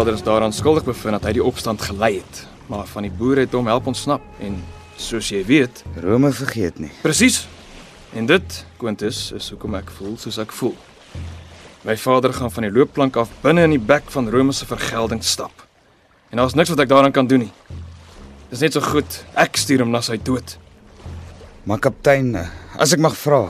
Vader is daaraan skuldig bevind dat hy die opstand gelei het, maar van die boere het hom help ontsnap en soos jy weet, Rome vergeet nie. presies. En dit, Quintus, is hoekom ek voel soos ek voel. My vader gaan van die loopplank af binne in die bek van Rome se vergelding stap. En daar's niks wat ek daaraan kan doen nie. Dis net so goed ek stuur hom na sy dood. Maar kaptein, as ek mag vra,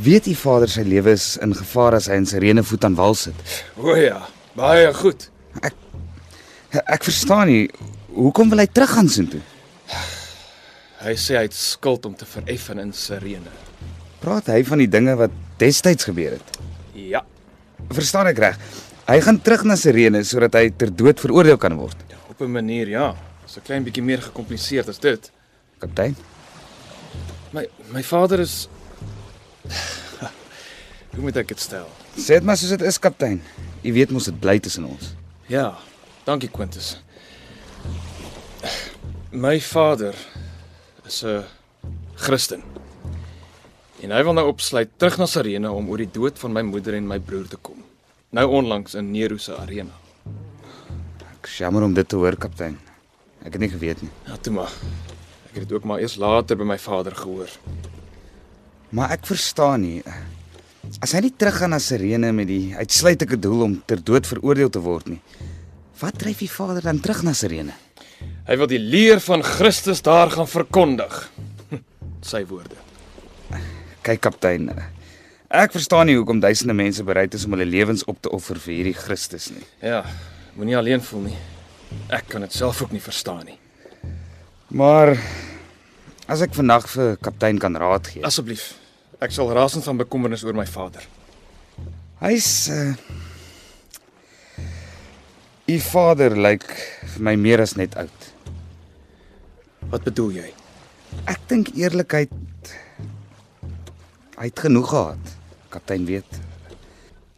weet u vader sy lewe is in gevaar as hy in Sirene voet aan wal sit? O ja, baie goed. Ek verstaan nie, hoekom wil hy teruggaan soontoe? Hy sê hy het skuld om te vereffen in Sirene. Praat hy van die dinge wat destyds gebeur het? Ja, Verstaan ek reg? Hy gaan terug na Sirene sodat hy ter dood veroordeel kan word. op 'n manier ja. Dis 'n klein bietjie meer gekompliseerd as dit. Kaptein, My my vader is Hoe moet ek dit stel? sê dit maar soos dit is, kaptein. U weet mos dit bly tussen ons. Ja, dankie Quintus. My vader is 'n Christen. En hy wil nou opsluit terug na Sirene om oor die dood van my moeder en my broer te kom. Nou onlangs in Nero se arena. Ek jammer om dit te hoor, kaptein. Ek het nie geweet nie. Ja, toe maar. Ek het dit ook maar eers later by my vader gehoor. Maar ek verstaan nie. As hy nie teruggaan na Sirene met die uitsluitlike doel om ter dood veroordeel te word nie. Wat dryf die vader dan terug na Sirene? Hy wil die leer van Christus daar gaan verkondig. Sy woorde. Kyk kaptein, ek verstaan nie hoekom duisende mense bereid is om hulle lewens op te offer vir hierdie Christus nie. Ja, moenie alleen voel nie. Ek kan dit self ook nie verstaan nie. Maar as ek vandag vir kaptein kan raad gee. Asseblief. Ek sal rasend van bekommernis oor my vader. Hy's uh U vader lyk vir my meer as net oud. Wat bedoel jy? Ek dink eerlikheid hy het genoeg gehad. Kaptein weet.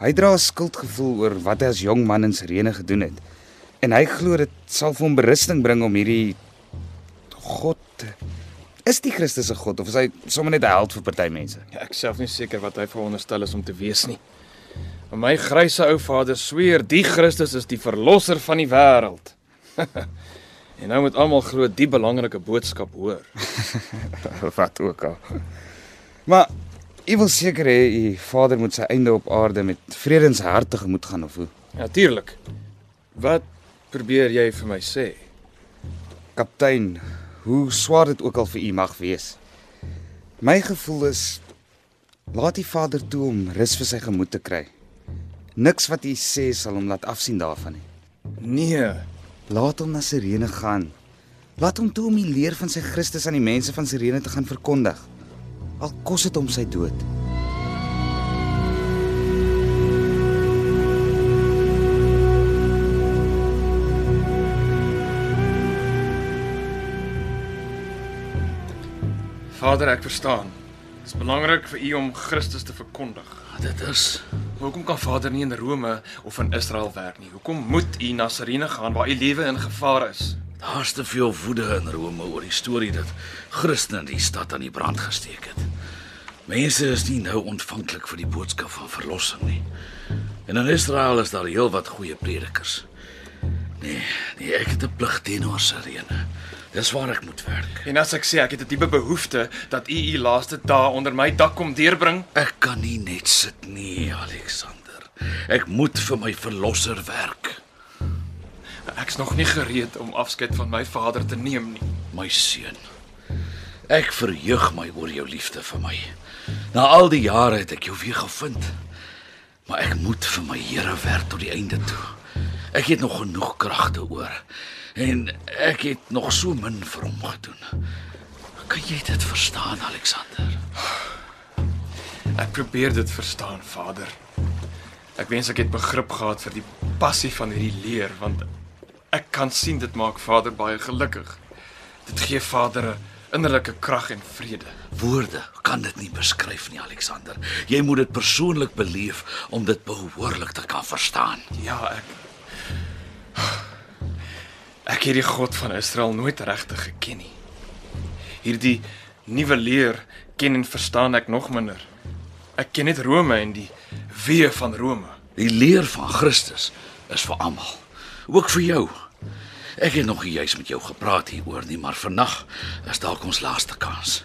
Hy dra 'n skuldgevoel oor wat hy as jong man in Sirene gedoen het. En hy glo dit sal vir hom berusting bring om hierdie God is die Christus se God of is hy sommer net 'n held vir party mense? Ja, ek self nie seker wat hy veronderstel is om te wees nie. Maar my grysse ou vader sweer die Christus is die verlosser van die wêreld. en nou moet almal glo die belangrike boodskap hoor. wat ook al. Maar u wil seker hê u vader moet sy einde op aarde met vredesharte gemoed gaan of hoe? Natuurlik. Wat probeer jy vir my sê? Kaptein, hoe swaar dit ook al vir u mag wees. My gevoel is laat die Vader toe om rus vir sy gemoed te kry. Niks wat u sê sal hom laat afsien daarvan nie. Nee, Laat hom na Sirene gaan. Laat hom toe om die leer van sy Christus aan die mense van Sirene te gaan verkondig. Al kos dit hom sy dood. Vader, ek verstaan. Dit is belangrik vir u om Christus te verkondig. Dit is Maar hoekom kan Vader nie in Rome of in Israel werk nie? Hoekom moet u na Sirene gaan waar u lewe in gevaar is? daar's te veel woede in Rome oor die storie dat Christene die stad aan die brand gesteek het. Mense is nie nou ontvanklik vir die boodskap van verlossing nie. En in Israel is daar heelwat goeie predikers. Nee, nee, ek het 'n plig teenoor Sirene. Dis waar ek moet werk. En as ek sê ek het 'n diepe behoefte dat u u laaste dae onder my dak kom deurbring, Ek kan nie net sit nie, Alexander. Ek moet vir my verlosser werk. ek's nog nie gereed om afskeid van my vader te neem nie. My seun. Ek verheug my oor jou liefde vir my. Na al die jare het ek jou weer gevind. Maar ek moet vir my Here werk tot die einde toe. Ek het nog genoeg kragte oor en ek het nog so min vir hom gedoen. Kan jy dit verstaan, Alexander? Ek probeer dit verstaan, Vader. Ek wens ek het begrip gehad vir die passie van hierdie leer want Ek kan sien dit maak Vader baie gelukkig. Dit gee Vader 'n innerlike krag en vrede. Woorde kan dit nie beskryf nie, Alexander. Jy moet dit persoonlik beleef om dit behoorlik te kan verstaan. Ja, ek Ek het die God van Israel nooit regtig geken nie. Hierdie nuwe leer ken en verstaan ek nog minder. Ek ken net Rome en die wee van Rome. Die leer van Christus is vir almal, ook vir jou. Ek het nog nie juis met jou gepraat hieroor nie, maar vannag is dalk ons laaste kans.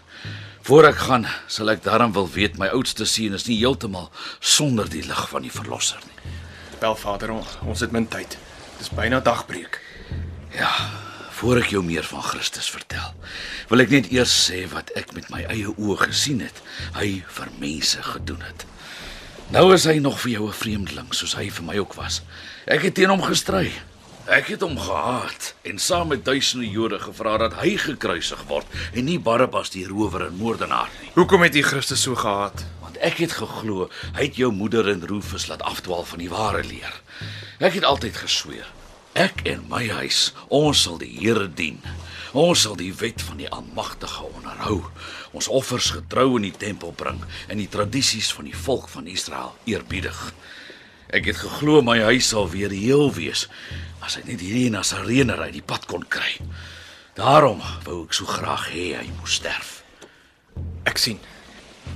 Voor ek gaan, sal ek daarom wil weet my oudste seun is nie heeltemal sonder die lig van die verlosser nie. Wel Vader, ons, ons het min tyd. Dis byna dagbreek. Ja, voor ek jou meer van Christus vertel, wil ek net eers sê wat ek met my eie oë gesien het. Hy vir mense gedoen het. Nou is hy nog vir jou 'n vreemdeling soos hy vir my ook was. Ek het teen hom gestry. Ek het hom gehaat en saam met duisende Jode gevra dat hy gekruisig word en nie Barabbas die rower en moordenaar nie. Hoekom het U Christus so gehaat? Want ek het geglo hy het jou moeder en Rufus laat afdwaal van die ware leer. Ek het altyd gesweer, ek en my huis, ons sal die Here dien. Ons sal die wet van die Almagtige onderhou. Ons offers getrou in die tempel bring en die tradisies van die volk van Israel eerbiedig. Ek het geglo my huis sal weer heel wees as hy net hierdie Nasarener uit die pad kon kry. Daarom wou ek so graag hê hy moes sterf. Ek sien.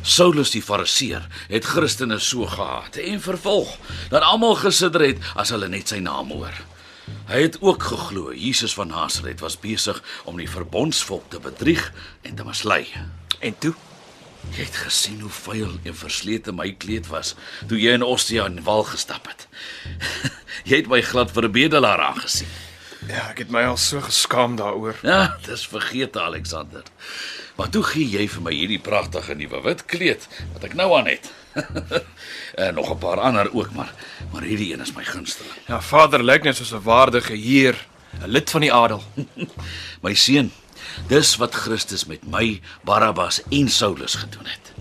Saulus die Fariseer het Christene so gehaat en vervolg dat almal gesidder het as hulle net sy naam hoor. Hy het ook geglo Jesus van Nasaret was besig om die verbondsvolk te bedrieg en te mislei. En toe? Jy het gesien hoe vuil en verslete my kleed was toe jy in Ostia in wal gestap het. jy het my glad vir 'n bedelaar aangesien. Ja, ek het my al so geskaam daaroor. Ja, dis vergeet Alexander. Maar toe gee jy vir my hierdie pragtige nuwe wit kleed wat ek nou aan het. en nog 'n paar ander ook, maar maar hierdie een is my gunsteling. Ja, Vader lyk net soos 'n waardige heer, 'n lid van die adel. My seun, dis wat Christus met my, Barabbas en Saulus gedoen het.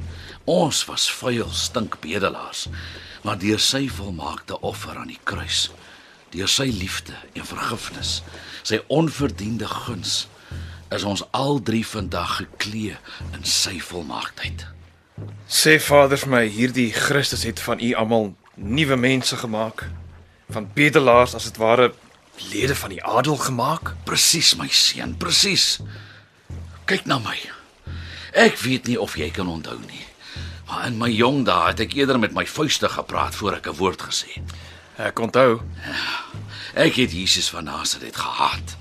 Ons was vuil, stink bedelaars, maar deur sy volmaakte offer aan die kruis, deur sy liefde en vergifnis, sy onverdiende guns, is ons al drie vandag geklee in sy volmaaktheid. Sê Vader vir my, hierdie Christus het van u almal nuwe mense gemaak, van bedelaars as dit ware lede van die adel gemaak. Presies my seun, presies. Kyk na my. Ek weet nie of jy kan onthou nie. Maar in my jong dae het ek eerder met my vuiste gepraat voor ek 'n woord gesê het. Ek onthou. Ek het Jesus van Nasaret gehaat.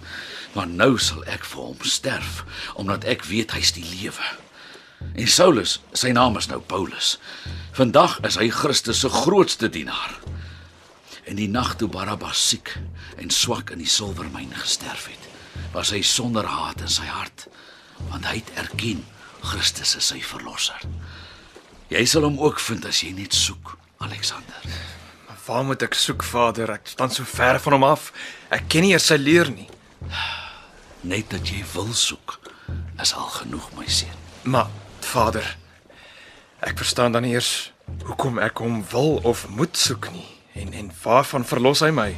Maar nou sal ek vir hom sterf omdat ek weet hy's die lewe. En Saulus, sy naam is nou Paulus. Vandag is hy Christus se grootste dienaar. En die nag toe Barabbas siek en swak in die silwermyn gesterf het, was hy sonder haat in sy hart, want hy het erken Christus is sy verlosser. Jy sal hom ook vind as jy net soek, Alexander. Maar waar moet ek soek, Vader? Ek staan so ver van hom af. Ek ken nie eers sy leer nie. Net dat jy wil soek, is al genoeg, my seun. Maar Vader, ek verstaan dan eers hoekom ek hom wil of moet soek nie. En en waarvan verlos hy my?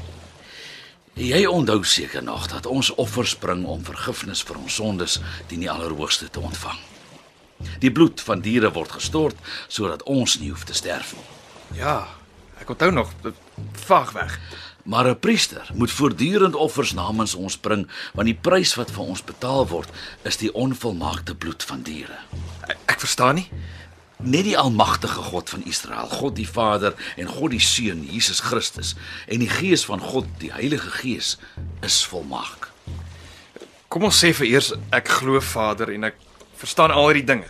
Jy onthou seker nog dat ons offers bring om vergifnis vir ons sondes teen die Allerhoogste te ontvang. Die bloed van diere word gestort sodat ons nie hoef te sterf nie. Ja, ek onthou nog vaag weg. Maar 'n priester moet voortdurend offers namens ons bring want die prys wat vir ons betaal word is die onvolmaakte bloed van diere. Ek, verstaan nie. Net die almagtige God van Israel, God die Vader en God die Seun Jesus Christus en die Gees van God, die Heilige Gees, is volmaak. Kom ons sê vir eers ek glo Vader en ek verstaan al hierdie dinge.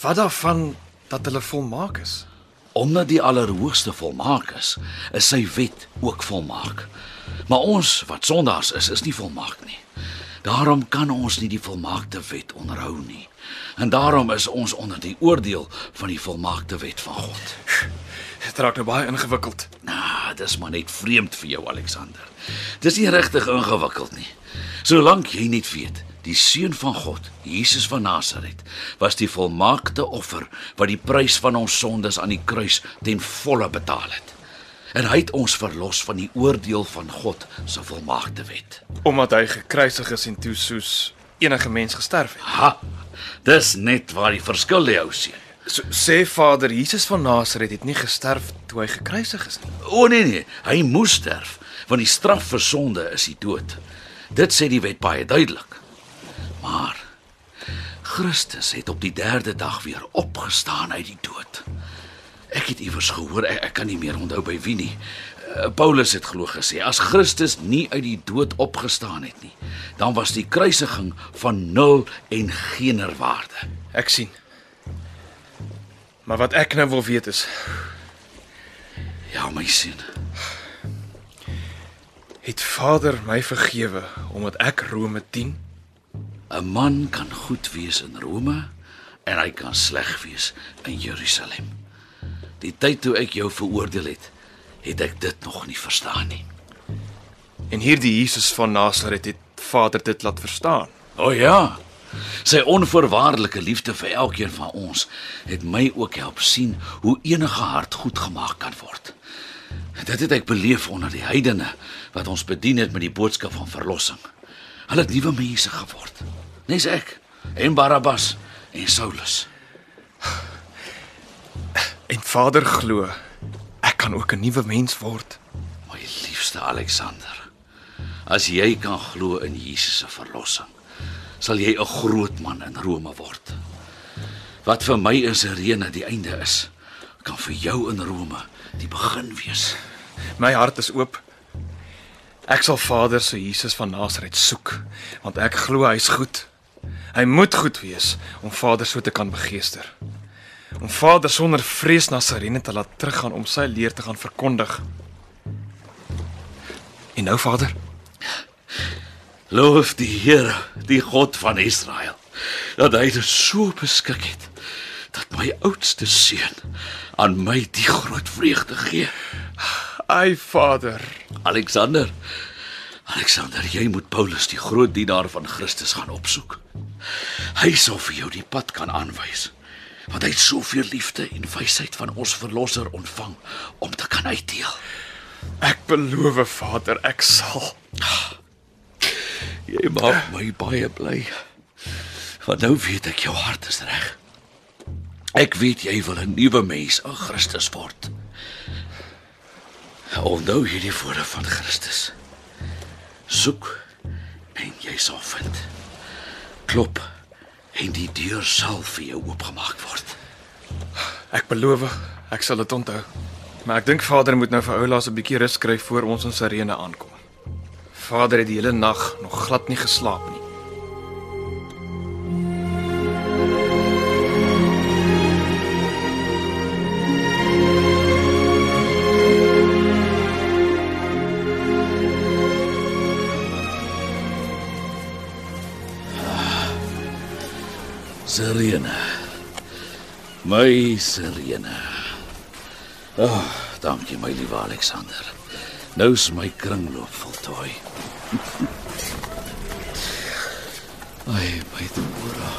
Wat daarvan dat hulle volmaak is? Omdat die Allerhoogste volmaak is, is sy wet ook volmaak. Maar ons wat sondaars is, is nie volmaak nie. Daarom kan ons nie die volmaakte wet onderhou nie. En daarom is ons onder die oordeel van die volmaakte wet van God. Dit raak nou baie ingewikkeld. Nou, dis maar net vreemd vir jou Alexander. Dis nie regtig ingewikkeld nie. Solank jy net weet, die seun van God, Jesus van Nasaret, was die volmaakte offer wat die prys van ons sondes aan die kruis ten volle betaal het. En hy het ons verlos van die oordeel van God se volmaakte wet. Omdat hy gekruisig is en toe soos enige mens gesterf het. Ha. Dis net waar die verskil lê, ou seun. So, sê Vader Jesus van Nasaret het nie gesterf toe hy gekruisig is nie. O nee nee, hy moes sterf, want die straf vir sonde is die dood. Dit sê die wet baie duidelik. Maar Christus het op die 3de dag weer opgestaan uit die dood. Ek het iewers gehoor, ek, ek kan nie meer onthou by wie nie. Uh, Paulus het glo gesê as Christus nie uit die dood opgestaan het nie, dan was die kruisiging van nul en geener waarde. Ek sien. Maar wat ek nou wil weet is, Ja, my seun. het Vader my vergewe omdat ek Rome 10? 'n Man kan goed wees in Rome en hy kan sleg wees in Jerusalem. Die tyd toe ek jou veroordeel het, het ek dit nog nie verstaan nie. En hierdie Jesus van Nasaret het Vader dit laat verstaan. O oh ja. Sy onvoorwaardelike liefde vir elkeen van ons het my ook help sien hoe enige hart goed gemaak kan word. Dit het ek beleef onder die heidene wat ons bedien het met die boodskap van verlossing. Hulle het nuwe mense geword. Nes ek en Barabbas en Saulus. En Vader glo ek kan ook 'n nuwe mens word. My liefste Alexander, as jy kan glo in Jesus se verlossing, sal jy 'n groot man in Rome word. Wat vir my in Sirene die einde is, kan vir jou in Rome die begin wees. My hart is oop. Ek sal Vader se Jesus van Nasaret soek, want ek glo hy's goed. Hy moet goed wees om Vader so te kan begeester. Om Vader sonder vrees na Sirene te laat teruggaan om sy leer te gaan verkondig. En nou Vader, Loof die Here, die God van Israel, dat hy dit so beskik het dat my oudste seun aan my die groot vreugde gee. ai Vader, Alexander. Alexander, jy moet Paulus die groot dienaar van Christus gaan opsoek. Hy sal vir jou die pad kan aanwys. Want hy het soveel liefde en wysheid van ons verlosser ontvang om te kan uitdeel. ek beloof Vader, ek sal. Jy maak my baie bly. Want nou weet ek jou hart is reg. Ek weet jy wil 'n nuwe mens in Christus word. Onthou hierdie woorde van Christus. Soek en jy sal vind. Klop en die deur sal vir jou oopgemaak word. Ek beloof, ek sal dit onthou. Maar ek dink Vader moet nou vir Oulaas 'n bietjie rus kry voor ons in Sirene aankom. Vader het die hele nag nog glad nie geslaap nie. Serene. My Serene. Ag, oh, dankie my liewe Alexander. Nou is my kringloop voltooi. Ai, my Dora.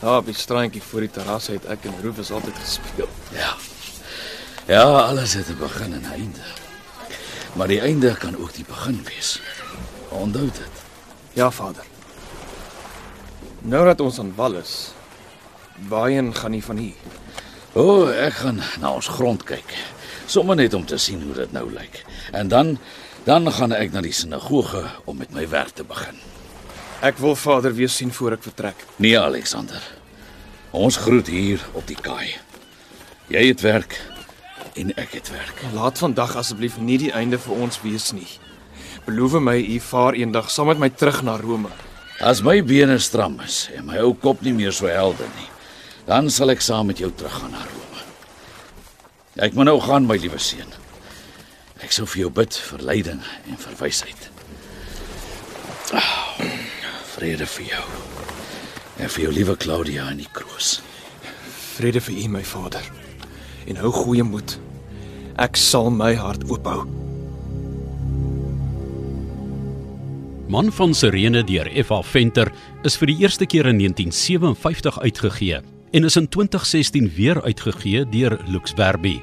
Daar op die strandjie voor die terras het ek en Rufus altyd gespeel. Ja. Ja, alles het 'n begin en 'n einde. Maar die einde kan ook die begin wees. Onthou dit. Ja, Vader. Nou dat ons aan wal is, waarheen gaan nie van hier? O, oh, ek gaan na ons grond kyk. Sommige net om te sien hoe dit nou lyk. En dan dan gaan ek na die sinagoge om met my werk te begin. Ek wil Vader weer sien voor ek vertrek. Nee, Alexander. Ons groet hier op die kaai. Jy het werk en ek het werk. Laat vandag asseblief nie die einde vir ons wees nie. Beloof my u vaar eendag saam met my terug na Rome. As my bene stram is en my ou kop nie meer so helder nie, dan sal ek saam met jou teruggaan na Rome. Ek moet nou gaan, my liewe seun. Ek sou vir jou bid vir leiding en vir wysheid. Oh, vrede vir jou. En vir jou liewe Claudia in die kroos. Vrede vir u my Vader. En hou goeie moed. Ek sal my hart oophou. Man van Sirene deur F.A. Venter is vir die eerste keer in 1957 uitgegee en is in 2016 weer uitgegee deur Lux Verbi.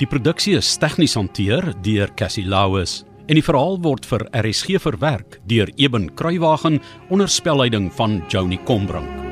Die produksie is tegnies hanteer deur Cassie Lauis en die verhaal word vir RSG verwerk deur Eben Kruiwagen onder spelleiding van Joni Combrink.